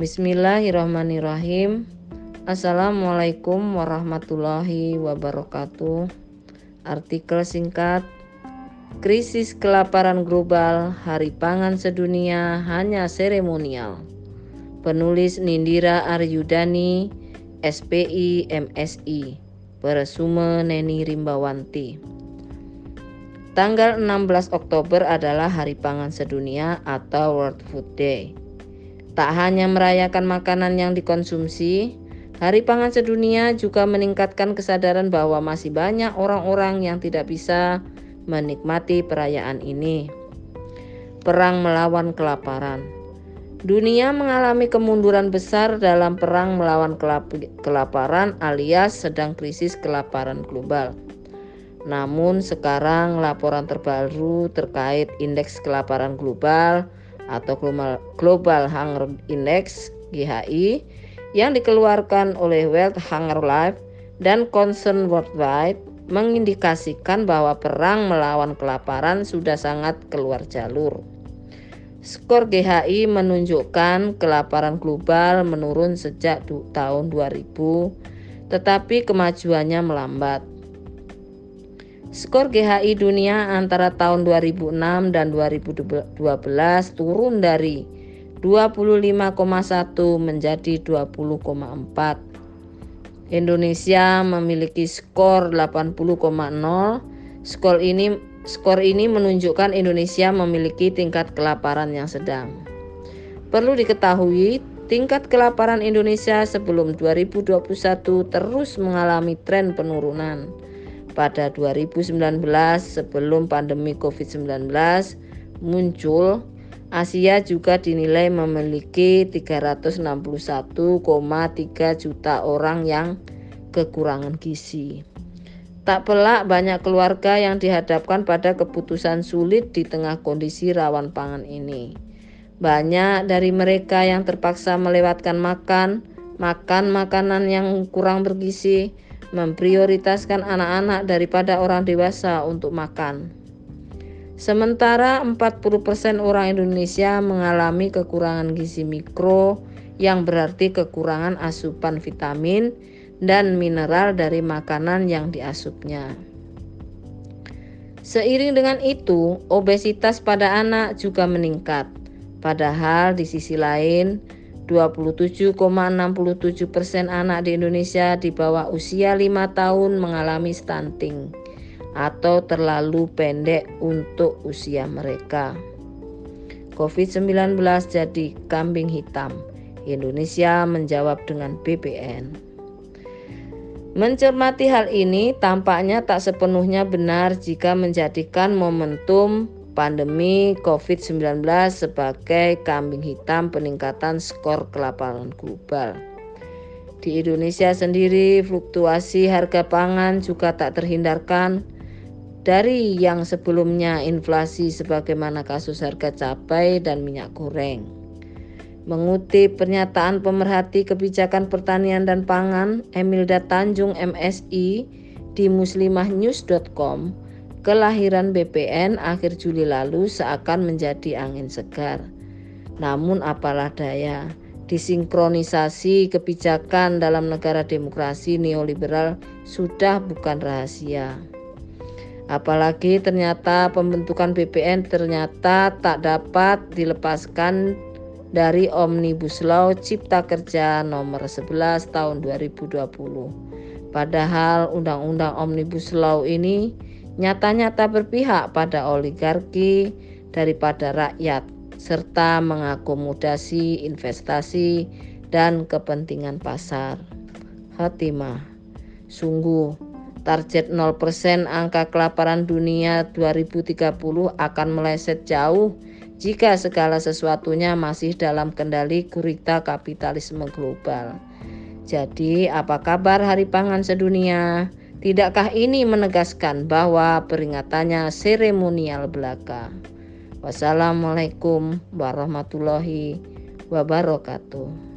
Bismillahirrahmanirrahim. Assalamualaikum warahmatullahi wabarakatuh. Artikel singkat Krisis kelaparan global Hari Pangan Sedunia hanya seremonial. Penulis Nindira Aryudani, SPI MSI. Peresume Neni Rimbawanti. Tanggal 16 Oktober adalah Hari Pangan Sedunia atau World Food Day. Tak hanya merayakan makanan yang dikonsumsi, Hari Pangan Sedunia juga meningkatkan kesadaran bahwa masih banyak orang-orang yang tidak bisa menikmati perayaan ini. Perang melawan kelaparan. Dunia mengalami kemunduran besar dalam perang melawan kelaparan alias sedang krisis kelaparan global. Namun sekarang laporan terbaru terkait indeks kelaparan global atau Global Hunger Index GHI yang dikeluarkan oleh World Hunger Life dan Concern Worldwide mengindikasikan bahwa perang melawan kelaparan sudah sangat keluar jalur. Skor GHI menunjukkan kelaparan global menurun sejak tahun 2000, tetapi kemajuannya melambat. Skor GHI dunia antara tahun 2006 dan 2012 turun dari 25,1 menjadi 20,4. Indonesia memiliki skor 80,0. Skor ini skor ini menunjukkan Indonesia memiliki tingkat kelaparan yang sedang. Perlu diketahui, tingkat kelaparan Indonesia sebelum 2021 terus mengalami tren penurunan pada 2019 sebelum pandemi COVID-19 muncul, Asia juga dinilai memiliki 361,3 juta orang yang kekurangan gizi. Tak pelak banyak keluarga yang dihadapkan pada keputusan sulit di tengah kondisi rawan pangan ini. Banyak dari mereka yang terpaksa melewatkan makan, makan makanan yang kurang bergizi, memprioritaskan anak-anak daripada orang dewasa untuk makan. Sementara 40% orang Indonesia mengalami kekurangan gizi mikro yang berarti kekurangan asupan vitamin dan mineral dari makanan yang diasupnya. Seiring dengan itu, obesitas pada anak juga meningkat. Padahal di sisi lain, 27,67 persen anak di Indonesia di bawah usia 5 tahun mengalami stunting atau terlalu pendek untuk usia mereka. COVID-19 jadi kambing hitam. Indonesia menjawab dengan BPN. Mencermati hal ini tampaknya tak sepenuhnya benar jika menjadikan momentum pandemi COVID-19 sebagai kambing hitam peningkatan skor kelaparan global. Di Indonesia sendiri, fluktuasi harga pangan juga tak terhindarkan dari yang sebelumnya inflasi sebagaimana kasus harga cabai dan minyak goreng. Mengutip pernyataan pemerhati kebijakan pertanian dan pangan Emilda Tanjung MSI di muslimahnews.com, Kelahiran BPN akhir Juli lalu seakan menjadi angin segar. Namun apalah daya, disinkronisasi kebijakan dalam negara demokrasi neoliberal sudah bukan rahasia. Apalagi ternyata pembentukan BPN ternyata tak dapat dilepaskan dari Omnibus Law Cipta Kerja nomor 11 tahun 2020. Padahal undang-undang Omnibus Law ini nyata-nyata berpihak pada oligarki daripada rakyat serta mengakomodasi investasi dan kepentingan pasar. Khotimah Sungguh target 0% angka kelaparan dunia 2030 akan meleset jauh jika segala sesuatunya masih dalam kendali gurita kapitalisme global. Jadi, apa kabar Hari Pangan Sedunia? Tidakkah ini menegaskan bahwa peringatannya seremonial belaka? Wassalamualaikum warahmatullahi wabarakatuh.